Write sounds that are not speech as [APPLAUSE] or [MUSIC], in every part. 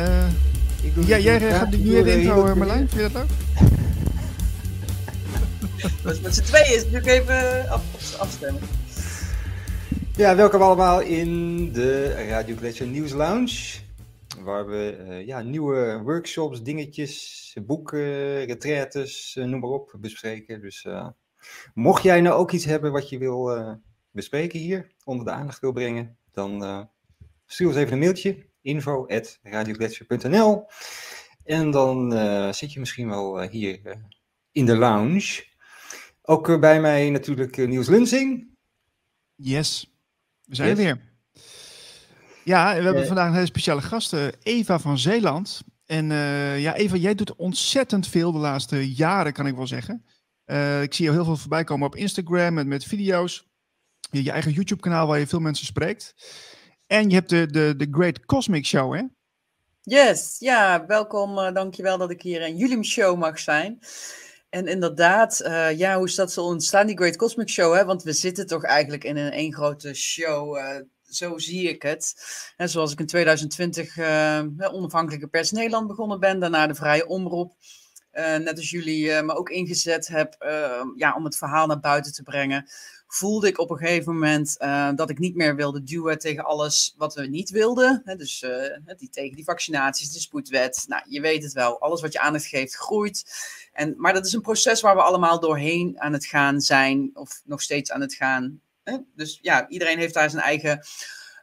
Uh, ja, jij gaat nu weer de intro, Marlijn. Vind je dat dus [LAUGHS] met z'n tweeën is het natuurlijk even af, afstemmen. Ja, welkom allemaal in de Radio Gletscher Nieuws Lounge. Waar we uh, ja, nieuwe workshops, dingetjes, boeken, retraites, uh, noem maar op, bespreken. Dus uh, mocht jij nou ook iets hebben wat je wil bespreken hier, onder de aandacht wil brengen, dan stuur ons even een mailtje info.radiogletscher.nl En dan uh, zit je misschien wel uh, hier uh, in de lounge. Ook bij mij natuurlijk Niels Lunsing. Yes, we zijn yes. er weer. Ja, we hebben vandaag een hele speciale gast, Eva van Zeeland. En ja, Eva, jij doet ontzettend veel de laatste jaren, kan ik wel zeggen. ik zie je heel veel voorbij komen op Instagram met, met video's. Je, je eigen YouTube-kanaal waar je veel mensen spreekt. En je hebt de, de, de Great Cosmic Show, hè? Yes, ja, welkom. Uh, dankjewel dat ik hier in jullie show mag zijn. En inderdaad, uh, ja, hoe is dat zo ontstaan, die Great Cosmic Show? Hè? Want we zitten toch eigenlijk in een één grote show. Uh, zo zie ik het. En zoals ik in 2020 onafhankelijke pers Nederland begonnen ben, daarna de vrije omroep. net als jullie me ook ingezet heb ja, om het verhaal naar buiten te brengen voelde ik op een gegeven moment uh, dat ik niet meer wilde duwen tegen alles wat we niet wilden. Dus uh, die, tegen die vaccinaties, de spoedwet. Nou, je weet het wel, alles wat je aandacht geeft groeit. En, maar dat is een proces waar we allemaal doorheen aan het gaan zijn, of nog steeds aan het gaan. Dus ja, iedereen heeft daar zijn eigen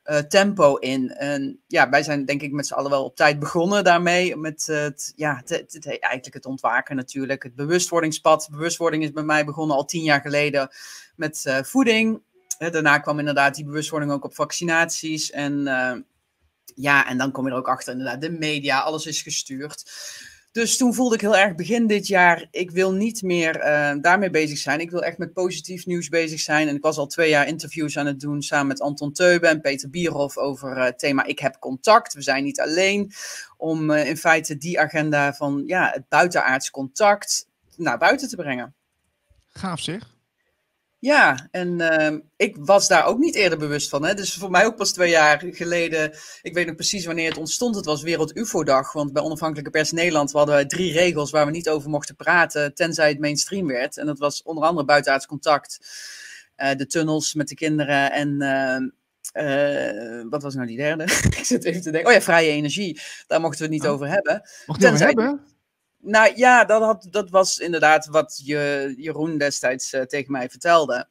uh, tempo in. En ja, wij zijn denk ik met z'n allen wel op tijd begonnen daarmee. Met het, ja, het, het, eigenlijk het ontwaken natuurlijk. Het bewustwordingspad. Bewustwording is bij mij begonnen al tien jaar geleden met uh, voeding. daarna kwam inderdaad die bewustwording ook op vaccinaties. En uh, ja, en dan kom je er ook achter inderdaad de media. Alles is gestuurd. Dus toen voelde ik heel erg begin dit jaar, ik wil niet meer uh, daarmee bezig zijn. Ik wil echt met positief nieuws bezig zijn. En ik was al twee jaar interviews aan het doen samen met Anton Teuben en Peter Bierhoff over het thema Ik heb contact. We zijn niet alleen. Om in feite die agenda van ja, het buitenaards contact naar buiten te brengen. Gaaf zeg. Ja, en uh, ik was daar ook niet eerder bewust van. Hè? Dus voor mij ook pas twee jaar geleden. Ik weet nog precies wanneer het ontstond. Het was Wereld UFO-dag. Want bij Onafhankelijke Pers Nederland hadden wij drie regels waar we niet over mochten praten. Tenzij het mainstream werd. En dat was onder andere buitenaards contact. Uh, de tunnels met de kinderen. En uh, wat was nou die derde? [LAUGHS] ik zit even te denken. Oh ja, vrije energie. Daar mochten we het niet oh. over hebben. Mochten we het hebben? Nou ja, dat, had, dat was inderdaad wat je, Jeroen destijds uh, tegen mij vertelde.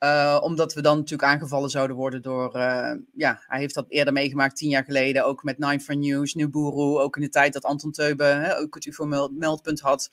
Uh, omdat we dan natuurlijk aangevallen zouden worden door. Uh, ja, hij heeft dat eerder meegemaakt, tien jaar geleden. Ook met Nine for News, Nuburu. Ook in de tijd dat Anton Teuben hè, ook het UFO-meldpunt had.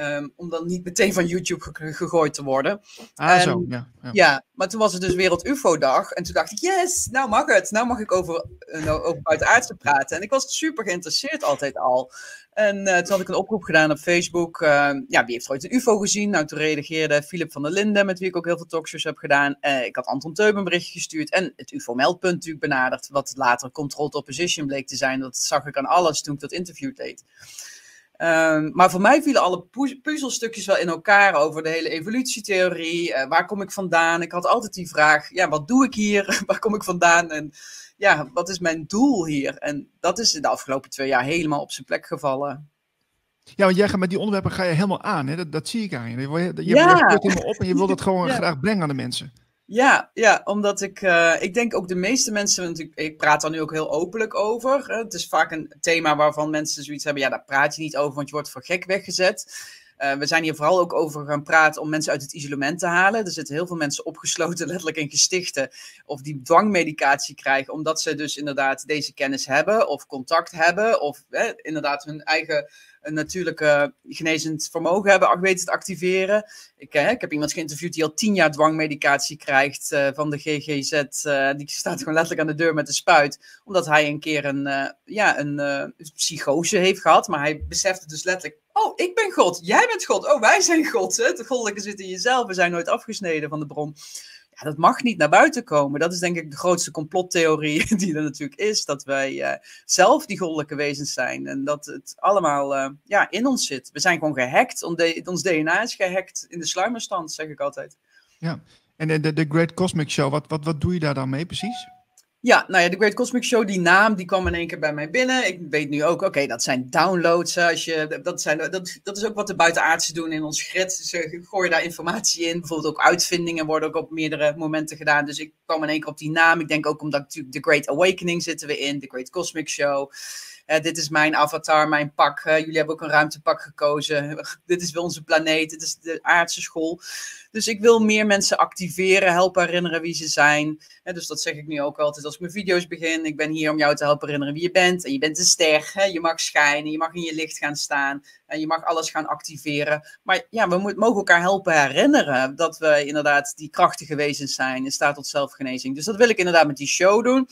Um, om dan niet meteen van YouTube ge gegooid te worden. Ah, en, zo, ja, ja, ja. maar toen was het dus Wereld UFO-dag. En toen dacht ik, yes, nou mag het. Nou mag ik over, uh, over buitenaardse praten. En ik was super geïnteresseerd altijd al. En uh, toen had ik een oproep gedaan op Facebook. Uh, ja, wie heeft ooit een UFO gezien? Nou, toen reageerde Philip van der Linden, met wie ik ook heel veel talkshows heb gedaan. Uh, ik had Anton Teuben een berichtje gestuurd en het UFO-meldpunt natuurlijk benaderd. Wat later Controlled Opposition bleek te zijn. Dat zag ik aan alles toen ik dat interview deed. Um, maar voor mij vielen alle puzzelstukjes wel in elkaar over de hele evolutietheorie. Uh, waar kom ik vandaan? Ik had altijd die vraag: ja, wat doe ik hier? [LAUGHS] waar kom ik vandaan? En ja, wat is mijn doel hier? En dat is de afgelopen twee jaar helemaal op zijn plek gevallen. Ja, want jij gaat met die onderwerpen ga je helemaal aan. Hè? Dat, dat zie ik aan je. Je, je, ja. je helemaal op en je wilt [LAUGHS] het gewoon ja. graag brengen aan de mensen. Ja, ja omdat ik, uh, ik denk ook de meeste mensen, want ik, praat daar nu ook heel openlijk over. Het is vaak een thema waarvan mensen zoiets hebben, ja, daar praat je niet over, want je wordt voor gek weggezet. Uh, we zijn hier vooral ook over gaan praten om mensen uit het isolement te halen. Er zitten heel veel mensen opgesloten, [LAUGHS] letterlijk in gestichten, of die dwangmedicatie krijgen, omdat ze dus inderdaad deze kennis hebben, of contact hebben, of inderdaad hun eigen een natuurlijke genezend vermogen hebben weten te activeren. Ik, hè, ik heb iemand geïnterviewd die al tien jaar dwangmedicatie krijgt van de GGZ. Die staat gewoon letterlijk aan de deur met de spuit. Omdat hij een keer een, ja, een psychose heeft gehad. Maar hij besefte dus letterlijk, oh, ik ben God, jij bent God, oh, wij zijn God. Hè? Het goddelijke zit in jezelf, we zijn nooit afgesneden van de bron ja, dat mag niet naar buiten komen. Dat is denk ik de grootste complottheorie [LAUGHS] die er natuurlijk is. Dat wij uh, zelf die goddelijke wezens zijn. En dat het allemaal uh, ja, in ons zit. We zijn gewoon gehackt. Ons DNA is gehackt in de sluimerstand, zeg ik altijd. Ja, en de, de Great Cosmic Show, wat, wat, wat doe je daar dan mee precies? Ja, nou ja, de Great Cosmic Show, die naam, die kwam in één keer bij mij binnen. Ik weet nu ook, oké, dat zijn downloads. Als je, dat, zijn, dat, dat is ook wat de buitenaardse doen in ons grid. Ze gooien daar informatie in. Bijvoorbeeld ook uitvindingen worden ook op meerdere momenten gedaan. Dus ik kwam in één keer op die naam. Ik denk ook omdat natuurlijk de Great Awakening zitten we in, de Great Cosmic Show. Uh, dit is mijn avatar, mijn pak. Jullie hebben ook een ruimtepak gekozen. [LAUGHS] dit is wel onze planeet. Dit is de aardse school. Dus ik wil meer mensen activeren, helpen herinneren wie ze zijn. Dus dat zeg ik nu ook altijd als ik mijn video's begin. Ik ben hier om jou te helpen herinneren wie je bent. En je bent een ster. Je mag schijnen. Je mag in je licht gaan staan. En je mag alles gaan activeren. Maar ja, we mogen elkaar helpen herinneren dat we inderdaad die krachtige wezens zijn in staat tot zelfgenezing. Dus dat wil ik inderdaad met die show doen.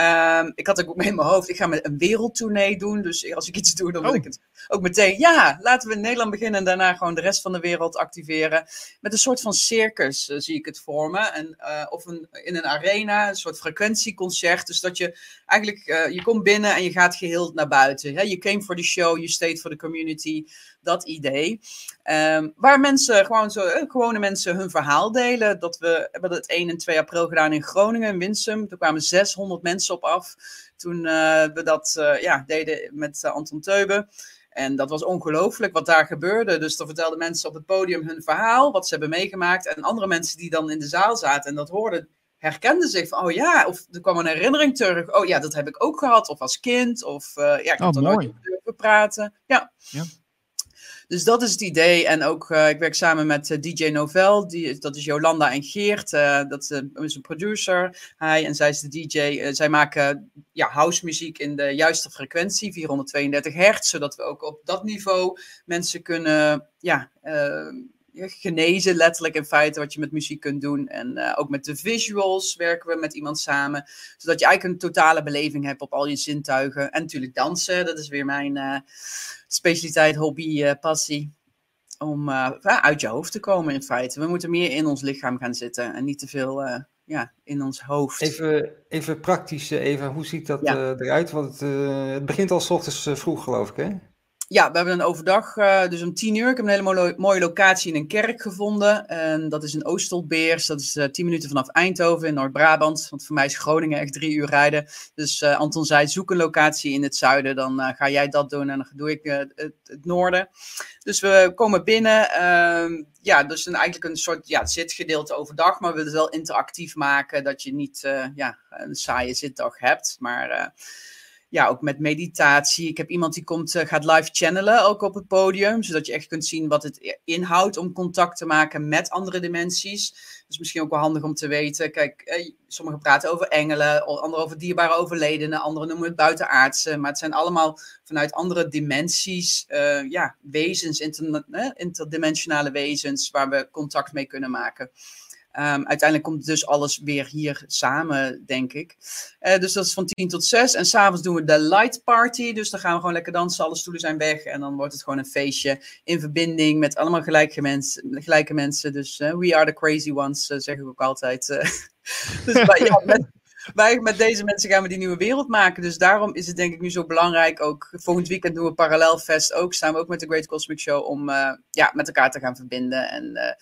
Um, ik had ook [LAUGHS] in mijn hoofd, ik ga een wereldtournee doen. Dus als ik iets doe, dan wil oh. ik het ook meteen. Ja, laten we in Nederland beginnen en daarna gewoon de rest van de wereld activeren. Met een soort van circus uh, zie ik het vormen. En, uh, of een, in een arena, een soort frequentieconcert. Dus dat je eigenlijk, uh, je komt binnen en je gaat geheel naar buiten. Hè? You came for the show, you stayed for the community dat idee. Um, waar mensen, gewoon zo, eh, gewone mensen hun verhaal delen. Dat we hebben het 1 en 2 april gedaan in Groningen, in Winsum. Er kwamen 600 mensen op af. Toen uh, we dat uh, ja, deden met Anton Teuben. En dat was ongelooflijk wat daar gebeurde. Dus dan vertelden mensen op het podium hun verhaal, wat ze hebben meegemaakt. En andere mensen die dan in de zaal zaten en dat hoorden, herkenden zich van, oh ja, of er kwam een herinnering terug. Oh ja, dat heb ik ook gehad, of als kind, of uh, ja, ik had oh, er nooit over praten. Ja. ja. Dus dat is het idee. En ook, uh, ik werk samen met uh, DJ Novel. Die, dat is Jolanda en Geert. Uh, dat is een producer. Hij en zij is de DJ. zij maken ja, house muziek in de juiste frequentie, 432 hertz. Zodat we ook op dat niveau mensen kunnen ja, genezen, letterlijk in feite, wat je met muziek kunt doen. En ook met de visuals werken we met iemand samen. Zodat je eigenlijk een totale beleving hebt op al je zintuigen. En natuurlijk dansen, dat is weer mijn specialiteit, hobby, uh, passie. Om uit je hoofd te komen in feite. We moeten meer in ons lichaam gaan zitten en niet te veel ja, in ons hoofd. Even, even praktisch, Eva, hoe ziet dat ja. eruit? Want het, het begint al s ochtends vroeg, geloof ik, hè? Ja, we hebben een overdag, uh, dus om tien uur. Ik heb een hele mooie, locatie in een kerk gevonden. En dat is in Oostelbeers. Dat is uh, tien minuten vanaf Eindhoven in Noord-Brabant. Want voor mij is Groningen echt drie uur rijden. Dus uh, Anton zei, zoek een locatie in het zuiden. Dan ga jij dat doen en dan doe ik het, het, noorden. Dus we komen binnen. Ehm, ja, dus een, eigenlijk een soort ja, zitgedeelte overdag. Maar we willen het wel interactief maken. Dat je niet ja, een saaie zitdag hebt. Maar ja, ook met meditatie. Ik heb iemand die komt, uh, gaat live channelen, ook op het podium. Zodat je echt kunt zien wat het inhoudt om contact te maken met andere dimensies. Dus misschien ook wel handig om te weten. Kijk, eh, sommigen praten over engelen, anderen over dierbare overledenen, anderen noemen het buitenaardse. Maar het zijn allemaal vanuit andere dimensies, uh, ja, wezens, inter, interdimensionale wezens, waar we contact mee kunnen maken. Um, uiteindelijk komt dus alles weer hier samen, denk ik. Uh, dus dat is van 10 tot 6. En s'avonds doen we de light party. Dus dan gaan we gewoon lekker dansen. Alle stoelen zijn weg. En dan wordt het gewoon een feestje in verbinding met allemaal gelijke, mens, gelijke mensen. Dus uh, we are the crazy ones, uh, zeg ik ook altijd. [LAUGHS] dus ja, met, wij met deze mensen gaan we die nieuwe wereld maken. Dus daarom is het denk ik nu zo belangrijk. Ook volgend weekend doen we Parallelfest ook. Staan we ook met de Great Cosmic Show om ja, met elkaar te gaan verbinden. En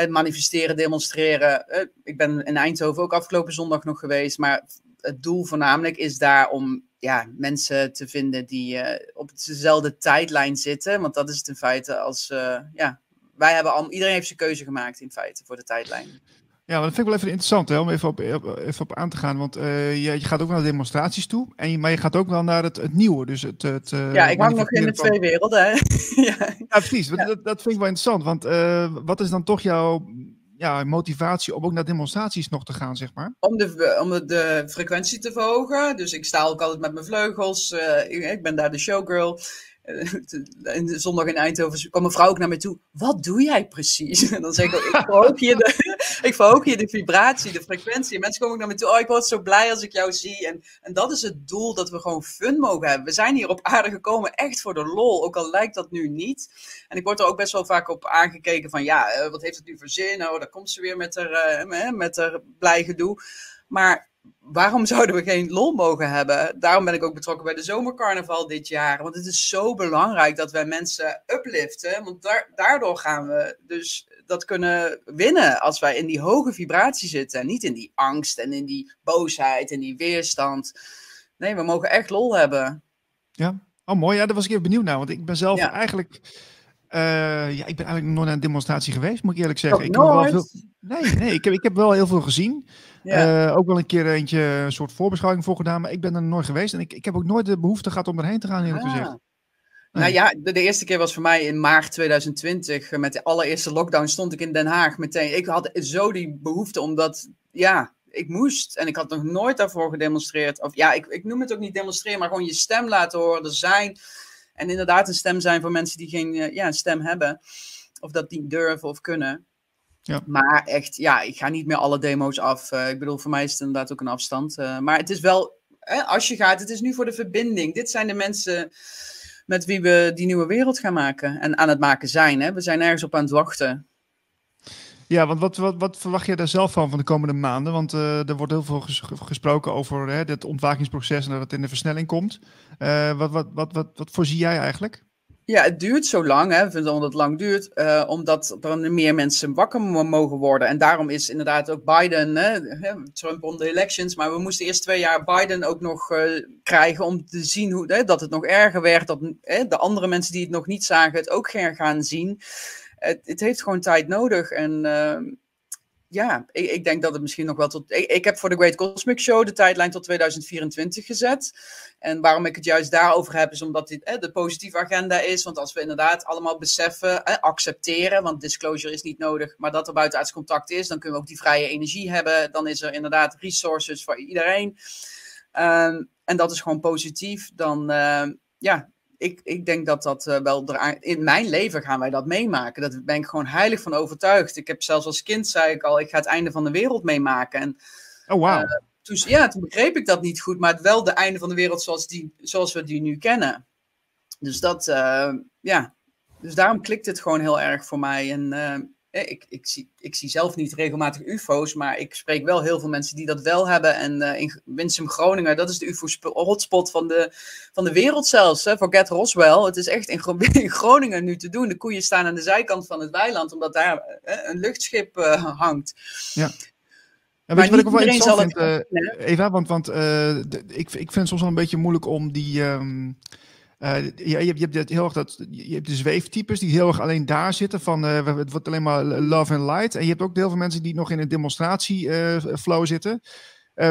het manifesteren, demonstreren. Eh, ik ben in Eindhoven ook afgelopen zondag nog geweest. Maar het doel voornamelijk is daar om ja, mensen te vinden die uh, op dezelfde tijdlijn zitten. Want dat is het in feite als. Ja, wij hebben al, iedereen heeft zijn keuze gemaakt in feite voor de tijdlijn. Ja, maar dat vind ik wel even interessant hè, om even op, even op aan te gaan. Want uh, je, je, gaat ook naar demonstraties toe, en je, maar je gaat ook wel naar het, het nieuwe. Dus het, het, uh, ja, ik hang nog in de twee werelden. Hè? [LAUGHS] ja. ja, precies. Ja. Dat, dat vind ik wel interessant. Want uh, wat is dan toch jouw ja, motivatie om ook naar demonstraties nog te gaan, zeg maar? Om de, om de frequentie te verhogen. Dus ik sta ook altijd met mijn vleugels. ik ben daar de showgirl. [LAUGHS] de zondag in Eindhoven kwam een vrouw ook naar me toe. Wat doe jij precies? [LAUGHS] En dan zeg ik, ik verhoog je de, [LAUGHS] ik verhoog je de vibratie, de frequentie. En mensen komen ook naar me toe. Oh, ik word zo blij als ik jou zie. En, en dat is het doel, dat we gewoon fun mogen hebben. We zijn hier op aarde gekomen echt voor de lol. Ook al lijkt dat nu niet. En ik word er ook best wel vaak op aangekeken van, ja, eh, wat heeft het nu voor zin? Oh, daar komt ze weer met haar, uh, met haar blij gedoe. Maar waarom zouden we geen lol mogen hebben? Daarom ben ik ook betrokken bij de zomercarnaval dit jaar. Want het is zo belangrijk dat wij mensen upliften. Want daardoor gaan we dus dat kunnen winnen als wij in die hoge vibratie zitten. En niet in die angst en in die boosheid en die weerstand. Nee, we mogen echt lol hebben. Ja, oh mooi. Ja, daar was ik even benieuwd naar. Want ik ben zelf eigenlijk... Uh, ja, ik ben eigenlijk nog nooit naar een demonstratie geweest, moet ik eerlijk zeggen. Oh, ik heb wel veel... Nee, nee ik, heb, ik heb wel heel veel gezien. Ja. Uh, ook wel een keer eentje, een soort voorbeschouwing voor gedaan, maar ik ben er nooit geweest. En ik, ik heb ook nooit de behoefte gehad om erheen te gaan, eerlijk ah. gezegd. Nou ja, de, de, eerste keer was voor mij in maart 2020. Met de allereerste lockdown stond ik in Den Haag meteen. Ik had zo die behoefte, omdat ja, ik moest. En ik had nog nooit daarvoor gedemonstreerd. Of ja, ik, ik noem het ook niet demonstreren, maar gewoon je stem laten horen zijn. En inderdaad een stem zijn voor mensen die geen eh, ja, stem hebben. Of dat niet durven of kunnen. Ja. Maar echt, ja, ik ga niet meer alle demo's af. Uh, ik bedoel, voor mij is het inderdaad ook een afstand. Uh, maar het is wel, als je gaat, het is nu voor de verbinding. Dit zijn de mensen met wie we die nieuwe wereld gaan maken. En aan het maken zijn. Hè? We zijn ergens op aan het wachten. Ja, want wat, wat, wat verwacht je daar zelf van van de komende maanden? Want uh, er wordt heel veel gesproken over hè, het ontwakingsproces en dat het in de versnelling komt. Wat, wat, wat, wat, wat voorzie jij eigenlijk? Ja, het duurt zo lang. Hè. We vinden dat het lang duurt, uh, omdat er meer mensen wakker mogen worden. En daarom is inderdaad ook Biden, hè, Trump on de elections, maar we moesten eerst twee jaar Biden ook nog uh, krijgen om te zien hoe, hè, dat het nog erger werd, dat hè, de andere mensen die het nog niet zagen het ook gaan zien. Het, het heeft gewoon tijd nodig en... Uh, ja, ik, ik, denk dat het misschien nog wel tot. Ik, heb voor de Great Cosmic Show de tijdlijn tot 2024 gezet. En waarom ik het juist daarover heb, is omdat dit de positieve agenda is. Want als we inderdaad allemaal beseffen, accepteren, want disclosure is niet nodig, maar dat er buitenaards contact is, dan kunnen we ook die vrije energie hebben. Dan is er inderdaad resources voor iedereen. Um, en dat is gewoon positief. Dan, uh, ja, ik, ik denk dat dat uh, wel in mijn leven gaan wij dat meemaken. Daar ben ik gewoon heilig van overtuigd. Ik heb zelfs als kind, zei ik al, ik ga het einde van de wereld meemaken. En, oh, wow. Uh, toen, ja, toen begreep ik dat niet goed, maar het wel de einde van de wereld zoals, die, zoals we die nu kennen. Dus dat, uh, ja, dus daarom klikt het gewoon heel erg voor mij. En ik, ik, zie, ik zie zelf niet regelmatig UFO's, maar ik spreek wel heel veel mensen die dat wel hebben. En uh, in Winsum Groningen, dat is de UFO-hotspot van de, van de wereld zelfs. Hè, voor Get Roswell. Het is echt in, [LAUGHS] in, Groningen nu te doen. De koeien staan aan de zijkant van het weiland, omdat daar uh, een luchtschip uh, hangt. Ja. Ja, weet je wat ik wel interessant vind, Eva? Want, want de, ik, ik vind het soms wel een beetje moeilijk om die... Um, uh, ja, je, je, hebt heel erg dat, je hebt de zweeftypes die heel erg alleen daar zitten van uh, het wordt alleen maar love and light. En je hebt ook heel veel mensen die nog in een demonstratieflow uh, zitten.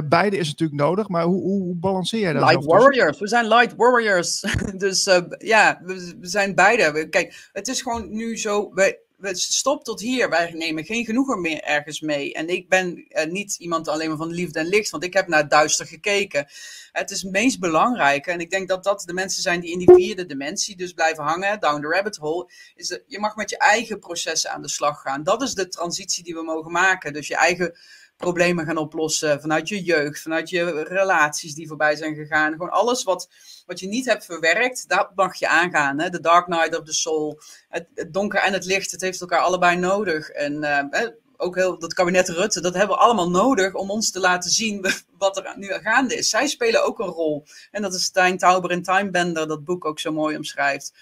beide is natuurlijk nodig, maar hoe, hoe, hoe balanceer jij dat? Light warriors, we zijn light warriors. [LAUGHS] dus ja, we, we, zijn beide. Kijk, het is gewoon nu zo, wij, stop tot hier. Wij nemen geen genoegen meer ergens mee. En ik ben uh, niet iemand alleen maar van liefde en licht, want ik heb naar duister gekeken. Het is het meest belangrijke. En ik denk dat dat de mensen zijn die in die vierde dimensie dus blijven hangen, down the rabbit hole. Is je mag met je eigen processen aan de slag gaan. Dat is de transitie die we mogen maken. Dus je eigen problemen gaan oplossen vanuit je jeugd, vanuit je relaties die voorbij zijn gegaan. Gewoon alles wat, wat je niet hebt verwerkt, dat mag je aangaan. The Dark Night of the Soul. Het, donker en het licht, het heeft elkaar allebei nodig. En uh, ook heel, dat kabinet Rutte, dat hebben we allemaal nodig om ons te laten zien [LAUGHS] wat er nu gaande is. Zij spelen ook een rol. En dat is Stijn Tauber in Time Bender, dat boek ook zo mooi omschrijft.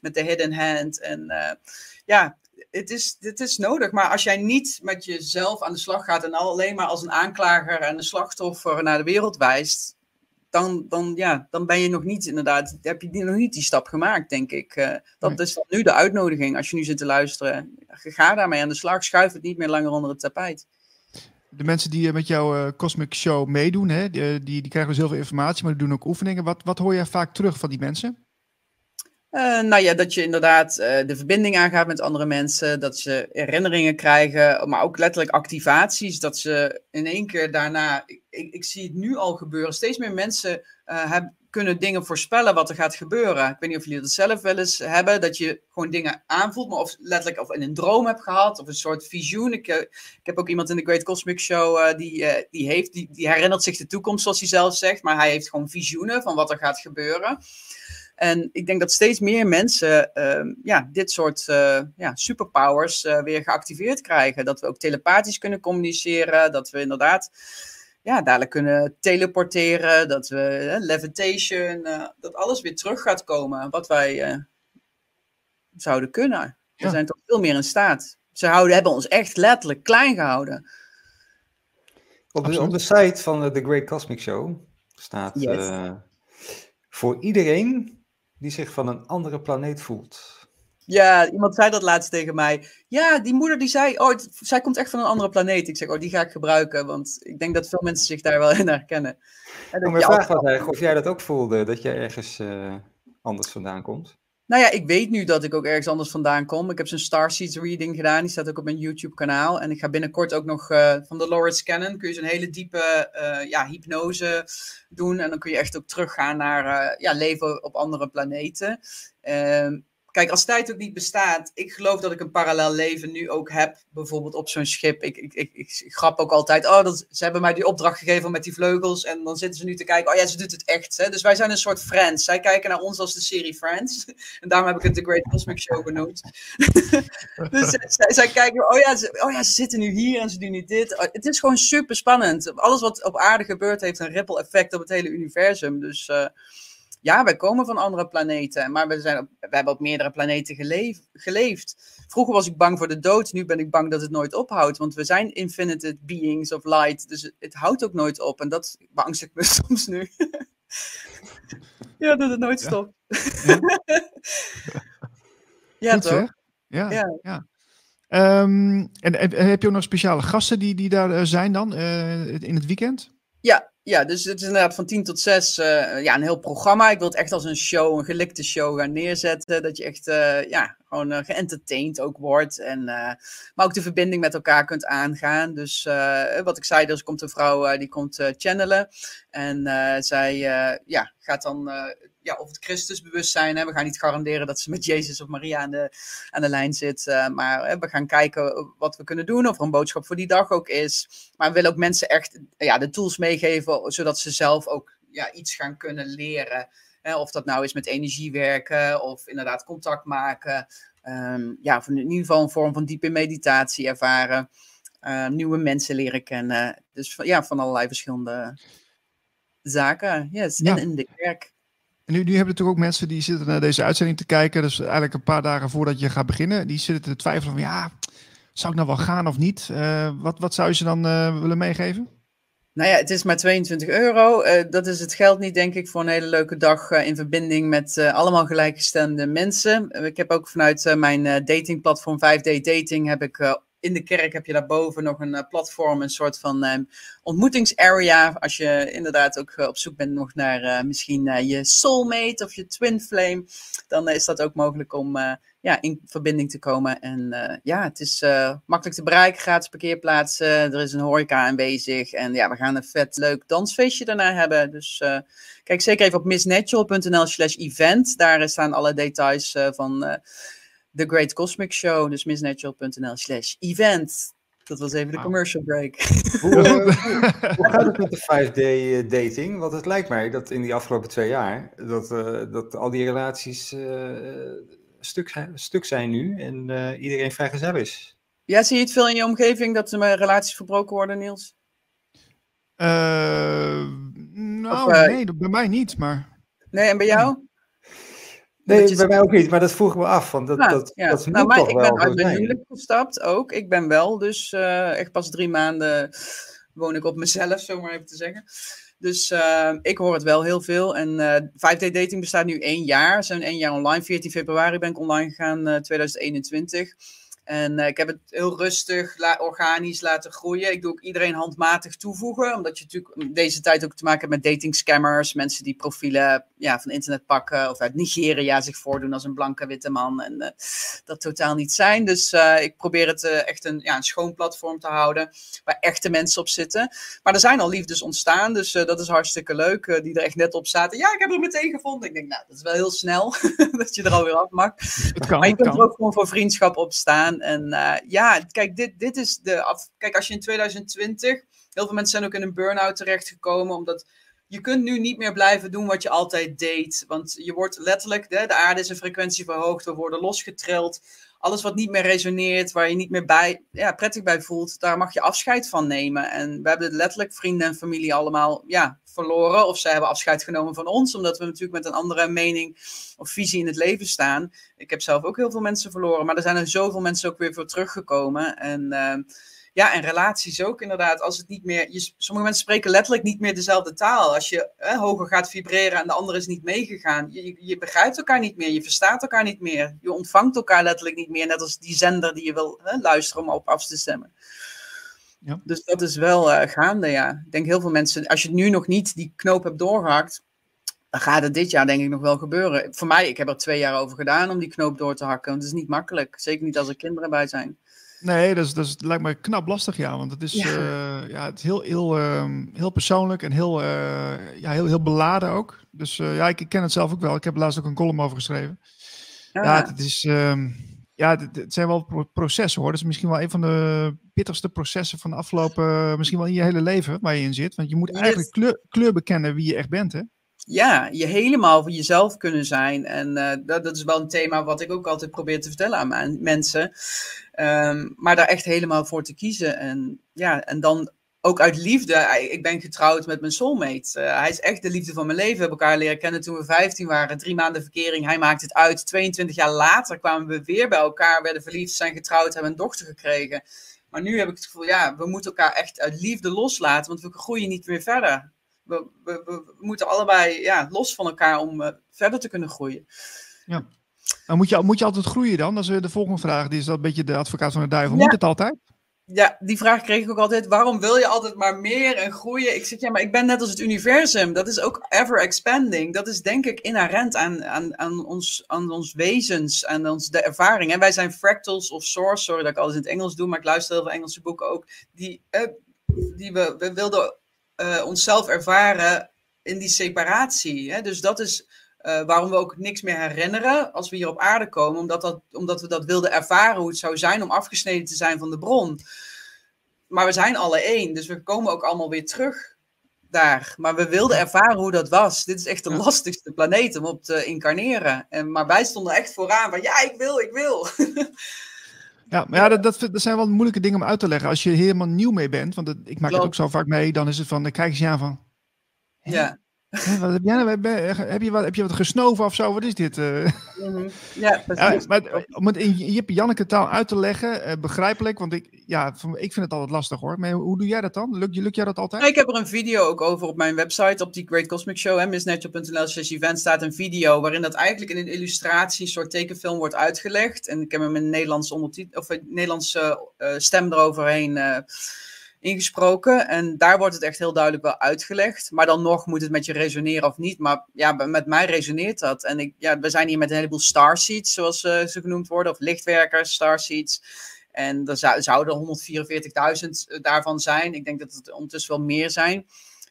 Met de hidden hand. En uh, ja, het is, het is nodig. Maar als jij niet met jezelf aan de slag gaat en alleen maar als een aanklager en een slachtoffer naar de wereld wijst, dan, dan, ja, dan ben je nog niet inderdaad, heb je nog niet die stap gemaakt, denk ik. Uh, dat is nu de uitnodiging als je nu zit te luisteren. Ga daarmee aan de slag, schuif het niet meer langer onder het tapijt. De mensen die met jouw uh, Cosmic Show meedoen, hè, die, die, die krijgen dus heel veel informatie, maar die doen ook oefeningen. Wat, wat hoor jij vaak terug van die mensen? Uh, nou ja, dat je inderdaad uh, de verbinding aangaat met andere mensen, dat ze herinneringen krijgen, maar ook letterlijk activaties, dat ze in één keer daarna, ik, ik, zie het nu al gebeuren, steeds meer mensen heb, kunnen dingen voorspellen wat er gaat gebeuren. Ik weet niet of jullie dat zelf wel eens hebben, dat je gewoon dingen aanvoelt, maar of letterlijk of in een droom hebt gehad, of een soort visioen. Ik, ik heb ook iemand in de Great Cosmic Show die, die, heeft, die, die herinnert zich de toekomst, zoals hij zelf zegt, maar hij heeft gewoon visioenen van wat er gaat gebeuren. En ik denk dat steeds meer mensen uh, ja, dit soort uh, ja, superpowers uh, weer geactiveerd krijgen. Dat we ook telepathisch kunnen communiceren. Dat we inderdaad ja, dadelijk kunnen teleporteren, dat we levitation, dat alles weer terug gaat komen wat wij zouden kunnen. We zijn toch veel meer in staat. Ze houden, hebben ons echt letterlijk klein gehouden. Op de, op de site van de Great Cosmic Show staat voor iedereen die zich van een andere planeet voelt. Ja, iemand zei dat laatst tegen mij. Ja, die moeder die zei, oh, zij komt echt van een andere planeet. Ik zeg, oh, die ga ik gebruiken, want ik denk dat veel mensen zich daar wel in herkennen. En mijn vraag was eigenlijk of jij dat ook voelde, dat jij ergens uh, anders vandaan komt. Nou ja, ik weet nu dat ik ook ergens anders vandaan kom. Ik heb zo'n Starseeds reading gedaan. Die staat ook op mijn YouTube kanaal. En ik ga binnenkort ook nog uh, van de Lawrence Cannon. Kun je zo'n hele diepe uh, ja, hypnose doen. En dan kun je echt ook teruggaan naar uh, ja, leven op andere planeten. Kijk, als tijd ook niet bestaat, ik geloof dat ik een parallel leven nu ook heb, bijvoorbeeld op zo'n schip. Ik, ik, ik, ik, grap ook altijd, oh, dat, ze hebben mij die opdracht gegeven met die vleugels en dan zitten ze nu te kijken, oh ja, ze doet het echt. Hè? Dus wij zijn een soort Friends. Zij kijken naar ons als de serie Friends. [LAUGHS] En daarom heb ik het The Great Cosmic Show genoemd. [LAUGHS] dus zij, zij, kijken, oh ja, ze, oh ja, ze zitten nu hier en ze doen niet dit. Oh, het is gewoon super spannend. Alles wat op aarde gebeurt heeft een ripple effect op het hele universum. Dus... Uh, ja, wij komen van andere planeten, maar we, zijn we hebben op meerdere planeten geleefd. Vroeger was ik bang voor de dood, nu ben ik bang dat het nooit ophoudt, want we zijn infinite beings of light, dus het houdt ook nooit op en dat beangstigt me [LAUGHS] soms nu. ja, dat het nooit stopt. Ja, [LAUGHS] ja toch? Ja, ja. ja. Um, en, heb je ook nog speciale gasten die, die daar eh, zijn dan uh, in het weekend? Ja, ja, dus het is inderdaad van 10 tot 6 uh, eh, ja, een heel programma. Ik wil het echt als een show, een gelikte show gaan neerzetten. Dat je echt uh, ja, gewoon uh, geëntertained ook wordt. En, maar ook de verbinding met elkaar kunt aangaan. Dus wat ik zei, er komt een vrouw die komt channelen. En zij ja, gaat dan ja, of het Christusbewustzijn. Hè. We gaan niet garanderen dat ze met Jezus of Maria aan de, aan de lijn zit. Maar we gaan kijken wat we kunnen doen. Of er een boodschap voor die dag ook is. Maar we willen ook mensen echt ja, de tools meegeven. Zodat ze zelf ook ja, iets gaan kunnen leren. Of dat nou is met energie werken. Of inderdaad contact maken. Um, ja, of in ieder geval een vorm van diepe meditatie ervaren. Uh, nieuwe mensen leren kennen. Dus ja, van allerlei verschillende zaken. Yes. En in de kerk. En nu, nu hebben natuurlijk ook mensen die zitten naar deze uitzending te kijken. Dus eigenlijk een paar dagen voordat je gaat beginnen. Die zitten te twijfelen van ja, zou ik nou wel gaan of niet? Uh, wat, wat zou je ze dan uh, willen meegeven? Nou ja, het is maar 22 euro. Uh, dat is het geld niet, denk ik, voor een hele leuke dag in verbinding met allemaal gelijkgestemde mensen. ik heb ook vanuit mijn datingplatform 5D Dating heb ik in de kerk heb je daarboven nog een uh, platform, een soort van uh, ontmoetingsarea. Als je inderdaad ook uh, op zoek bent nog naar uh, misschien je soulmate of je twin flame, dan is dat ook mogelijk om ja, in verbinding te komen. En ja, het is makkelijk te bereiken, gratis parkeerplaatsen, er is een horeca aanwezig. En ja, we gaan een vet leuk dansfeestje daarna hebben. Dus kijk zeker even op missnatural.nl slash event. Daar staan alle details van The Great Cosmic Show. Dus missnatural.nl slash event. Dat was even de commercial break. [LAUGHS] Hoe, uh, hoe gaat het met de 5D eh, dating? Want het lijkt mij dat in die afgelopen twee jaar dat, uh, dat al die relaties uh, stuk, zijn, stuk zijn nu en iedereen vrijgezel is. Ja, zie je het veel in je omgeving dat er relaties verbroken worden, Niels? nou, of, nee, bij mij niet, maar... Nee, en bij jou? Nee, bij mij ook niet, maar dat vroeg me af. Want dat, dat, ja. dat nou, maar ik ben uit mijn huwelijk gestapt ook. Ik ben wel, dus uh, echt pas drie maanden woon ik op mezelf, zo maar even te zeggen. Dus uh, ik hoor het wel heel veel. En uh, eh, 5D dating bestaat nu één jaar. We zijn één jaar online. 14 februari ben ik online gegaan, 2021. En uh, ik heb het heel rustig, organisch laten groeien. Ik doe ook iedereen handmatig toevoegen, omdat je natuurlijk deze tijd ook te maken hebt met dating scammers. Mensen die profielen ja, van internet pakken of uit Nigeria zich voordoen als een blanke witte man. En uh, dat totaal niet zijn. Dus uh, ik probeer het echt een, ja, een schoon platform te houden, waar echte mensen op zitten. Maar er zijn al liefdes ontstaan, dus dat is hartstikke leuk. die er echt net op zaten. Ja, ik heb er meteen gevonden. Ik denk, nou, dat is wel heel snel, [LAUGHS] dat je er alweer af mag. Het kan, maar je kunt er ook gewoon voor vriendschap op staan. En uh, ja, kijk, dit, dit is de. Af... Kijk, als je in 2020. Heel veel mensen zijn ook in een burn-out terechtgekomen. Omdat je kunt nu niet meer blijven doen wat je altijd deed. Want je wordt letterlijk. De, de aarde is een frequentie verhoogd. We worden losgetrild. Alles wat niet meer resoneert, waar je niet meer bij, ja, prettig bij voelt, daar mag je afscheid van nemen. En we hebben letterlijk vrienden en familie allemaal ja, verloren. Of zij hebben afscheid genomen van ons, omdat we natuurlijk met een andere mening of visie in het leven staan. Ik heb zelf ook heel veel mensen verloren, maar er zijn er zoveel mensen ook weer voor teruggekomen. En uh, ja, en relaties ook inderdaad. Als het niet meer, je, sommige mensen spreken letterlijk niet meer dezelfde taal. Als je hoger gaat vibreren en de ander is niet meegegaan. Je, je, begrijpt elkaar niet meer, je verstaat elkaar niet meer. Je ontvangt elkaar letterlijk niet meer. Net als die zender die je wil luisteren om op af te stemmen. Ja. Dus dat is wel uh, gaande, ja. Ik denk heel veel mensen, als je nu nog niet die knoop hebt doorgehakt, dan gaat het dit jaar denk ik nog wel gebeuren. Voor mij, ik heb er twee jaar over gedaan om die knoop door te hakken. Want het is niet makkelijk. Zeker niet als er kinderen bij zijn. Nee, dat, is, dat is, lijkt me knap lastig, ja. Want het is, ja. Uh, ja, het is heel, heel, uh, heel persoonlijk en heel, uh, ja, heel, heel beladen ook. Dus ja, ik, ik, ken het zelf ook wel. Ik heb laatst ook een column over geschreven. Ja, ja het, is, ehm, ja, het, het, zijn wel processen hoor. Dat is misschien wel een van de pittigste processen van de afgelopen, misschien wel in je hele leven waar je in zit. Want je moet eigenlijk kleur, kleur bekennen wie je echt bent, hè? Ja, je helemaal voor jezelf kunnen zijn. En uh, dat, dat, is wel een thema wat ik ook altijd probeer te vertellen aan mijn mensen. Um, maar daar echt helemaal voor te kiezen. En ja, en dan ook uit liefde. Ik ben getrouwd met mijn soulmate. Uh, hij is echt de liefde van mijn leven. We hebben elkaar leren kennen toen we 15 waren. Drie maanden verkering. Hij maakt het uit. 22 jaar later kwamen we weer bij elkaar. Werden verliefd, zijn getrouwd, hebben een dochter gekregen. Maar nu heb ik het gevoel, ja, we moeten elkaar echt uit liefde loslaten. Want we groeien niet meer verder we, we, we, moeten allebei ja, los van elkaar om uh, verder te kunnen groeien. Ja. Maar moet je, moet je altijd groeien dan? Dat is weer de volgende vraag. Die is dat een beetje de advocaat van de duivel. Moet het altijd? Ja, die vraag kreeg ik ook altijd. Waarom wil je altijd maar meer en groeien? Ik zeg, ja, maar ik ben net als het universum. Dat is ook ever expanding. Dat is denk ik inherent aan, aan, aan, ons, aan ons wezens, aan ons, de ervaring. En wij zijn fractals of source. Sorry dat ik alles in het Engels doe, maar ik luister heel veel Engelse boeken ook. Die, uh, die we, we wilden uh, onszelf ervaren in die separatie. Hè? Dus dat is uh, waarom we ook niks meer herinneren als we hier op aarde komen, omdat, dat, omdat we dat wilden ervaren hoe het zou zijn om afgesneden te zijn van de bron. Maar we zijn alle één, dus we komen ook allemaal weer terug daar. Maar we wilden ervaren hoe dat was. Dit is echt de lastigste planeet om op te incarneren. En, maar wij stonden echt vooraan van ja, ik wil, ik wil. [LAUGHS] Ja, maar ja, dat, dat, dat, zijn wel moeilijke dingen om uit te leggen. Als je helemaal nieuw mee bent, want ik maak het ook zo vaak mee, dan is het van, dan kijk je aan van... Ja. Wat heb, jij, nou heb, je wat, heb je wat gesnoven of zo? Wat is dit? Uh? Mm-hmm. Ja, ja, maar om het in Jip Janneke taal uit te leggen, uh, begrijpelijk, want ik, ja, ik vind het altijd lastig hoor. Maar hoe doe jij dat dan? Lukt, lukt jij dat altijd? Ik heb er een video ook over op mijn website, op die Great Cosmic Show, missnatural.nl slash event staat een video waarin dat eigenlijk in een illustratie, een soort tekenfilm wordt uitgelegd. En ik heb hem in Nederlands, ondertitel, of Nederlandse uh, stem eroverheen ingesproken. En daar wordt het echt heel duidelijk wel uitgelegd. Maar dan nog moet het met je resoneren of niet. Maar ja, met mij resoneert dat. En ik, ja, we zijn hier met een heleboel starseeds, zoals uh, ze genoemd worden, of lichtwerkers, starseeds. En er zou, zouden 144.000 daarvan zijn. Ik denk dat het ondertussen wel meer zijn.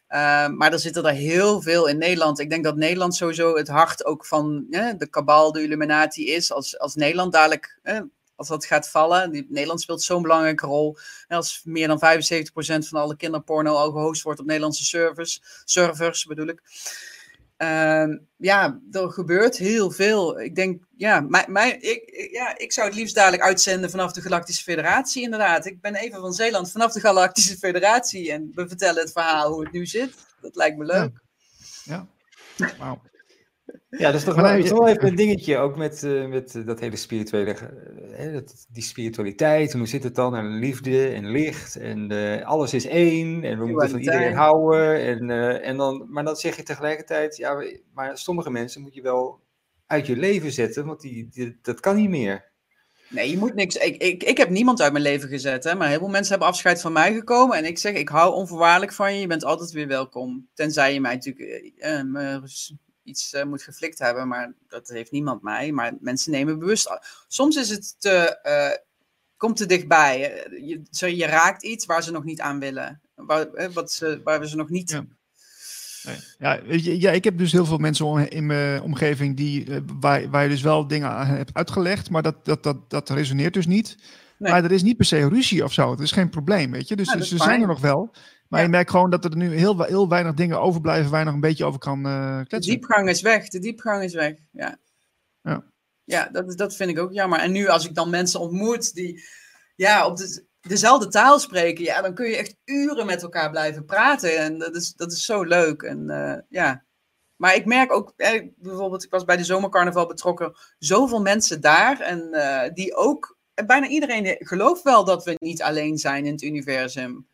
Uh, maar er zitten er heel veel in Nederland. Ik denk dat Nederland sowieso het hart ook van de kabal, de Illuminati is. Als, als Nederland dadelijk als dat gaat vallen. Die, Nederland speelt zo'n belangrijke rol. als meer dan 75% van alle kinderporno al gehost wordt op Nederlandse servers, servers bedoel ik. Uh, ja, er gebeurt heel veel. Ik denk, ja, mij, mij, ik, ja, ik zou het liefst dadelijk uitzenden vanaf de Galactische Federatie, inderdaad. Ik ben even van Zeeland vanaf de Galactische Federatie en we vertellen het verhaal hoe het nu zit. Dat lijkt me leuk. Ja, ja. wauw. Ja, dat is toch wel, is wel even een dingetje, ook met, uh, met uh, dat hele spirituele, uh, dat, die spiritualiteit. En hoe zit het dan? En liefde en licht en alles is één en we moeten van iedereen houden. En, en dan, maar dan zeg je tegelijkertijd, ja, maar sommige mensen moet je wel uit je leven zetten, want die, die dat kan niet meer. Nee, je moet niks. Ik, ik, ik heb niemand uit mijn leven gezet, hè, maar heel veel mensen hebben afscheid van mij gekomen. En ik zeg, ik hou onvoorwaardelijk van je. Je bent altijd weer welkom. Tenzij je mij natuurlijk iets uh, moet geflikt hebben, maar dat heeft niemand mij. Maar mensen nemen bewust. Soms is het te, uh, komt te dichtbij. Je, zo, je raakt iets waar ze nog niet aan willen. Waar, wat ze, waar we ze nog niet. Ja. Ja, ja, ik heb dus heel veel mensen in mijn omgeving die, waar, waar je dus wel dingen aan hebt uitgelegd, maar dat, dat, dat, dat resoneert dus niet. Nee. Maar er is niet per se ruzie of zo. Het is geen probleem, weet je. Dus, dus ze zijn er nog wel. Maar je merkt gewoon dat er nu heel, heel weinig dingen overblijven waar je nog een beetje over kan uh, kletsen. De diepgang is weg. De diepgang is weg, ja. Ja. Ja, dat, dat vind ik ook jammer. En nu als ik dan mensen ontmoet die ja, op de, dezelfde taal spreken, ja, dan kun je echt uren met elkaar blijven praten. En dat is, dat is zo leuk. En uh, ja. Maar ik merk ook, eh, bijvoorbeeld, ik was bij de zomercarnaval betrokken, zoveel mensen daar. En uh, die ook, en bijna iedereen gelooft wel dat we niet alleen zijn in het universum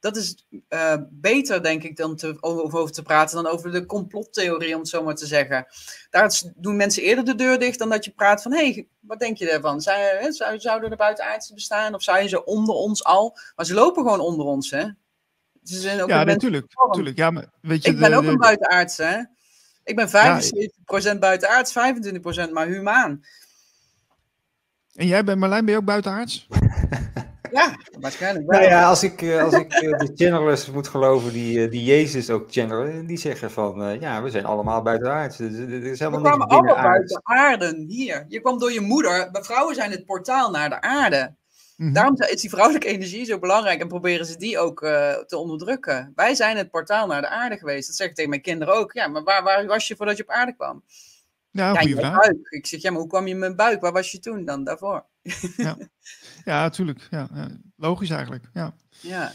dat is uh, beter, denk ik, dan te, over, te praten dan over de complottheorie, om het zo maar te zeggen. Daar doen mensen eerder de deur dicht dan dat je praat van: hé, hey, wat denk je ervan? Zou, zou, zouden er buitenaardse bestaan of zijn ze onder ons al? Maar ze lopen gewoon onder ons, hè? Ze zijn ook ja, natuurlijk. natuurlijk. Ja, maar weet je, ik ben ook een buitenaardse, hè? Ik ben 75% ja, buitenaards, 25% maar humaan. En jij bent Marlijn, ben je ook buitenaards? [LAUGHS] Ja, waarschijnlijk wel. Nou ja, als ik, eh, als ik eh, de channelers moet geloven die, eh, die Jezus ook channelen, die zeggen van, ja, we zijn allemaal buiten aarde. Er is helemaal we kwamen allemaal buiten aarde, hier. Je kwam door je moeder. Vrouwen zijn het portaal naar de aarde. Mhm. Daarom is die vrouwelijke energie zo belangrijk en proberen ze die ook te onderdrukken. Wij zijn het portaal naar de aarde geweest. Dat zeg ik tegen mijn kinderen ook. Ja, maar waar, waar was je voordat je op aarde kwam? Ja, ja goede vraag. Buik. Ik zeg, ja, maar hoe kwam je in mijn buik? Waar was je toen dan daarvoor? Ja, [LAUGHS] ja natuurlijk. Ja, logisch eigenlijk. Ja. ja.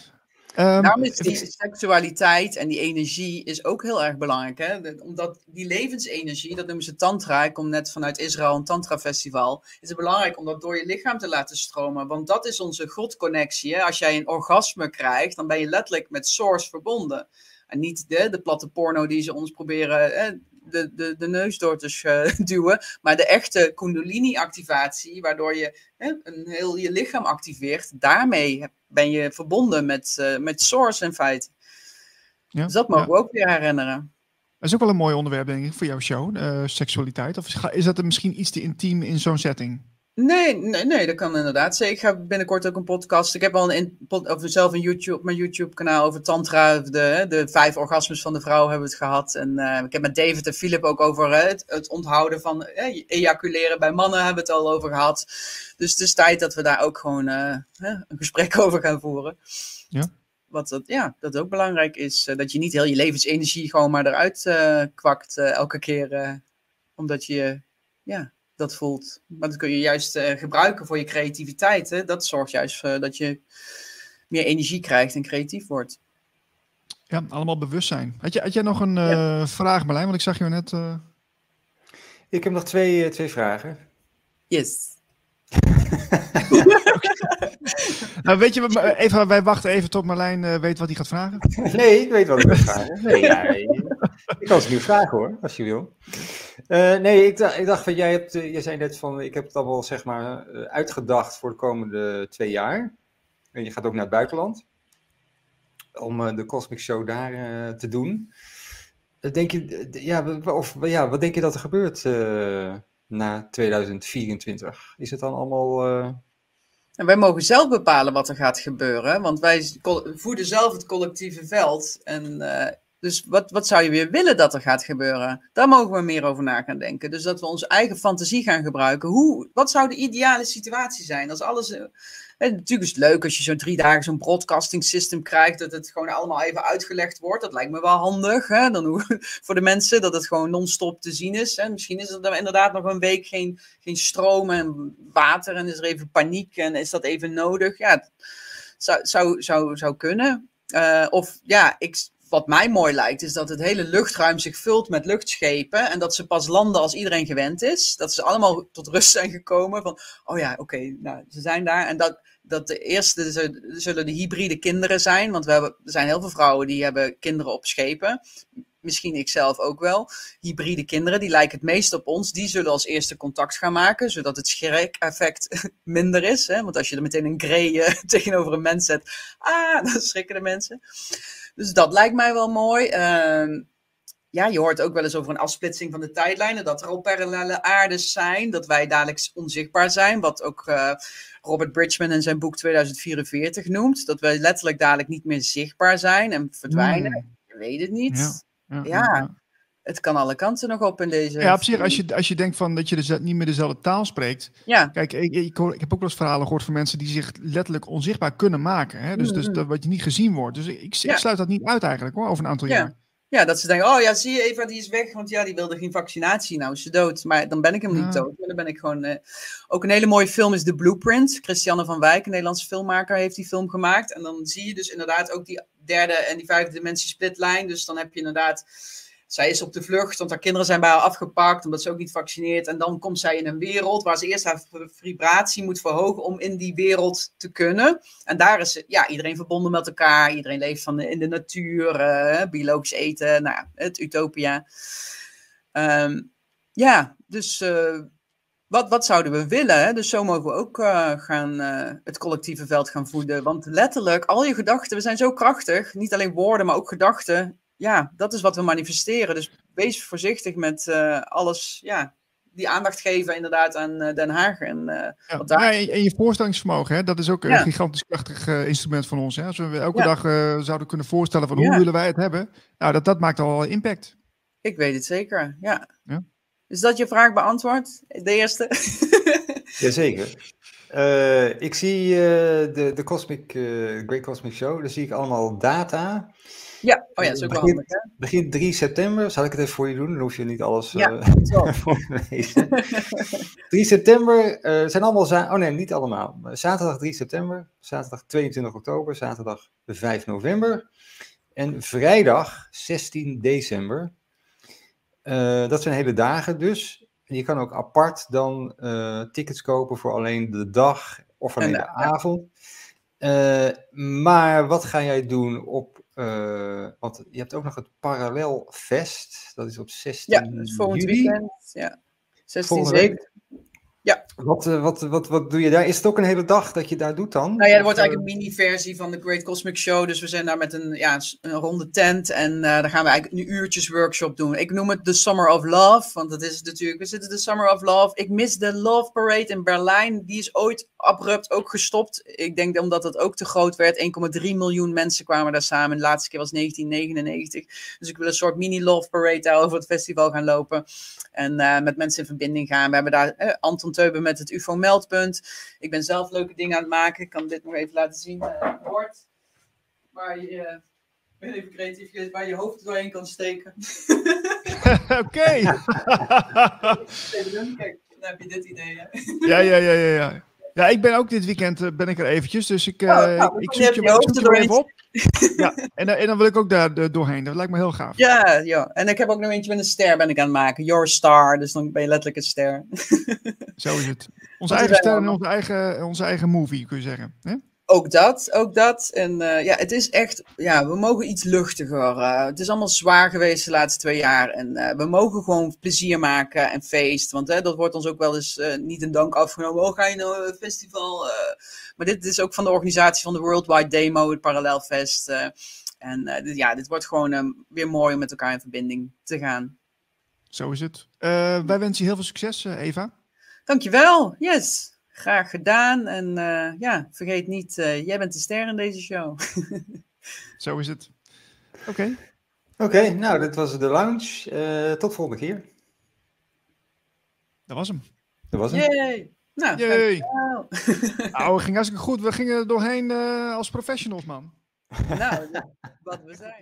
Um, Daarom is die seksualiteit en die energie is ook heel erg belangrijk. Hè? Omdat die levensenergie, dat noemen ze tantra, ik kom net vanuit Israël, een tantra festival, is het belangrijk om dat door je lichaam te laten stromen. Want dat is onze godconnectie. Als jij een orgasme krijgt, dan ben je letterlijk met source verbonden. En niet de, de platte porno die ze ons proberen hè, de, de, de neus door te [LAUGHS] duwen. Maar de echte Kundalini-activatie, waardoor je hè, een heel je lichaam activeert, daarmee ben je verbonden met, uh, met Source in feite. Ja, dus dat mogen we ook weer herinneren. Dat is ook wel een mooi onderwerp, denk ik, voor jouw show, uh, seksualiteit. Of is dat misschien iets te intiem in zo'n setting? Nee, nee, nee, dat kan inderdaad. Ik ga binnenkort ook een podcast. Ik heb al een, over zelf een YouTube, mijn YouTube-kanaal over Tantra. De, de vijf orgasmes van de vrouw hebben we het gehad. En uh, ik heb met David en Philip ook over het, het, onthouden van uh, ejaculeren bij mannen hebben we het al over gehad. Dus het is tijd dat we daar ook gewoon uh, een gesprek [LAUGHS] over gaan voeren. Ja. Wat dat, ja, dat ook belangrijk is. dat je niet heel je levensenergie gewoon maar eruit kwakt elke keer. omdat je ja, dat voelt. Maar dat kun je juist uh, gebruiken voor je creativiteit. Hè? Dat zorgt juist voor dat je meer energie krijgt en creatief wordt. Ja, allemaal bewustzijn. Had, je, had jij nog een uh, vraag, Marlijn? Want ik zag je net... Uh... Ik heb nog twee, twee vragen. Yes. [LAUGHS] nou, weet je, even, wij wachten even tot Marlijn weet wat hij gaat vragen. Nee, ik weet wat ik ga vragen. Nee, ja, ik kan het nu vragen hoor, als je wil. Uh, nee, ik, dacht, ik dacht van, jij, hebt, uh, jij zei net van, ik heb het allemaal zeg maar uh, uitgedacht voor de komende twee jaar. En je gaat ook naar het buitenland. Om de Cosmic Show daar te doen. denk je, ja, of, ja, wat denk je dat er gebeurt na 2024? Is het dan allemaal... En wij mogen zelf bepalen wat er gaat gebeuren, want wij voeden zelf het collectieve veld. En dus wat, wat zou je weer willen dat er gaat gebeuren? Daar mogen we meer over na gaan denken. Dus dat we onze eigen fantasie gaan gebruiken. Hoe, wat zou de ideale situatie zijn? Als alles. Eh, natuurlijk is het leuk als je zo'n drie dagen zo'n broadcasting system krijgt. Dat het gewoon allemaal even uitgelegd wordt. Dat lijkt me wel handig. Hè? Dan, [LAUGHS] voor de mensen dat het gewoon non-stop te zien is. Hè? Misschien is er dan inderdaad nog een week geen, geen stroom en water. En is er even paniek en is dat even nodig. Ja, het zou, zou, zou, zou kunnen. Uh, of ja, ik, wat mij mooi lijkt, is dat het hele luchtruim zich vult met luchtschepen. En dat ze pas landen als iedereen gewend is. Dat ze allemaal tot rust zijn gekomen. Van, oh ja, oké, nou, ze zijn daar. En dat, dat de eerste zullen de hybride kinderen zijn. Want we hebben, er zijn heel veel vrouwen die hebben kinderen op schepen. Misschien ik zelf ook wel. Hybride kinderen, die lijken het meest op ons. Die zullen als eerste contact gaan maken. Zodat het schrik-effect [LAUGHS] minder is. Hè? Want als je er meteen een grey [LAUGHS] tegenover een mens zet. Ah, [LAUGHS] dan schrikken de mensen. Dus dat lijkt mij wel mooi. Ehm, ja, je hoort ook wel eens over een afsplitsing van de tijdlijnen. Dat er al parallele aardes zijn. Dat wij dadelijk onzichtbaar zijn. Wat ook uh, Robert Bridgman in zijn boek 2044 noemt. Dat wij letterlijk dadelijk niet meer zichtbaar zijn en verdwijnen. Hmm. Je weet het niet. ja, ja, ja het kan alle kanten nog op in deze. Ja, op zich, als je, als je denkt van dat je niet meer dezelfde taal spreekt. Ja. Kijk, ik, ik, ik, heb ook wel eens verhalen gehoord van mensen die zich letterlijk onzichtbaar kunnen maken. Hè? Dus, dus mm-hmm. dat wat je niet gezien wordt. Dus ik, ik, sluit dat niet uit eigenlijk hoor, over een aantal ja. jaar. Ja, dat ze denken, oh ja, zie je Eva, die is weg, want ja, die wilde geen vaccinatie. Nou is ze dood, maar dan ben ik hem niet dood. Maar dan ben ik gewoon... eh, Ook een hele mooie film is The Blueprint. Christiane van Wijk, een Nederlandse filmmaker, heeft die film gemaakt. En dan zie je dus inderdaad ook die derde en die vijfde dimensie splitlijn. Dus dan heb je inderdaad... Zij is op de vlucht, want haar kinderen zijn bij haar afgepakt, omdat ze ook niet vaccineert. En dan komt zij in een wereld waar ze eerst haar vibratie moet verhogen om in die wereld te kunnen. En daar is ja, iedereen verbonden met elkaar. Iedereen leeft van in de natuur, eh, biologisch eten, nou, het utopia. Ehm, ja, dus eh, wat, wat zouden we willen? Dus zo mogen we ook eh, gaan, het collectieve veld gaan voeden. Want letterlijk, al je gedachten, we zijn zo krachtig. Niet alleen woorden, maar ook gedachten. Ja, dat is wat we manifesteren. Dus wees voorzichtig met eh, alles, ja, die aandacht geven inderdaad aan eh, Den Haag. En, eh, Ja, Want daar- ja, en je voorstellingsvermogen, hè, dat is ook een gigantisch krachtig eh, instrument van ons. Hè. Als we elke Ja. dag eh, zouden kunnen voorstellen van Ja. hoe willen wij het hebben, nou, dat, dat maakt al impact. ik weet het zeker, ja. Ja. Is dat je vraag beantwoord? De eerste? [LAUGHS] Jazeker. Eh, ik zie eh, de, de Cosmic, Great Cosmic Show, daar zie ik allemaal data. Ja, oh ja, dat is ook wel Begin- handig, hè? Begint 3 september, zal ik het even voor je doen? Dan hoef je niet alles Ja, eh, Zo. voor te lezen. 3 september eh, zijn allemaal, oh nee, niet allemaal. Zaterdag 3 september, zaterdag 22 oktober, zaterdag 5 november en vrijdag 16 december. Eh, dat zijn hele dagen dus. En je kan ook apart dan eh, tickets kopen voor alleen de dag of alleen En de avond. Eh, maar wat ga jij doen op, eh, want je hebt ook nog het Parallelfest, dat is op 16 Ja, volgend juli. weekend. Ja. 16, Volgende 7. Ja. Wat, eh, wat, wat, wat doe je daar? Is het ook een hele dag dat je daar doet dan? Nou ja, er wordt eh, eigenlijk een mini-versie van de Great Cosmic Show. Dus we zijn daar met een, ja, een ronde tent. En eh daar gaan we eigenlijk een uurtjes workshop doen. Ik noem het de Summer of Love. Want dat is het natuurlijk, we zitten de Summer of Love. Ik mis de Love Parade in Berlijn. Die is ooit abrupt ook gestopt. Ik denk omdat het ook te groot werd. 1,3 miljoen mensen kwamen daar samen. De laatste keer was 1999. Dus ik wil een soort mini-Love Parade daar over het festival gaan lopen. En eh, met mensen in verbinding gaan. We hebben daar eh, Anton Teuben met het UFO-meldpunt. Ik ben zelf leuke dingen aan het maken. Ik kan dit nog even laten zien. Een bord waar je, eh, ben even creatief, waar je hoofd doorheen kan steken. [LAUGHS] Oké. [LAUGHS] Kijk, dan heb je dit idee. Hè? ja, ja, ja, ja, ja. Ja, ik ben ook dit weekend eh, ben ik er eventjes, dus ik, eh, Oh, nou, ik, ik zoek je, je ik hoofd zoek er je even op. Ja, en, dan- en dan wil ik ook daar eh, doorheen. Dat lijkt me heel gaaf. Ja, ja, en ik heb ook nog eentje met een ster ben ik aan het maken. Your Star, dus dan ben je letterlijk een ster. Zo is het. Onze [LAUGHS] eigen ster en onze eigen, onze eigen movie, kun je zeggen. Hè? Ook dat, ook dat. En eh, ja, het is echt, ja, we mogen iets luchtiger. het is allemaal zwaar geweest de laatste twee jaar. En eh, we mogen gewoon plezier maken en feest. Want hè, dat wordt ons ook wel eens eh, niet in dank afgenomen. Oh, ga je nou een festival? maar dit is ook van de organisatie van de Worldwide Demo, het Parallelfest. en dit- ja, dit wordt gewoon weer mooi om met elkaar in verbinding te gaan. Zo is het. Wij wensen je heel veel succes, Eva. Dankjewel, yes. Graag gedaan. En eh, ja, vergeet niet, eh, jij bent de ster in deze show. [LAUGHS] Zo is het. Oké. Oké, nou, dit was de lounge. Eh, tot volgende keer. Dat was hem. Dat was hem. Yay! Nou. [LAUGHS] Nou, het ging hartstikke goed. We gingen er doorheen eh, als professionals, man. nou, wat we zijn.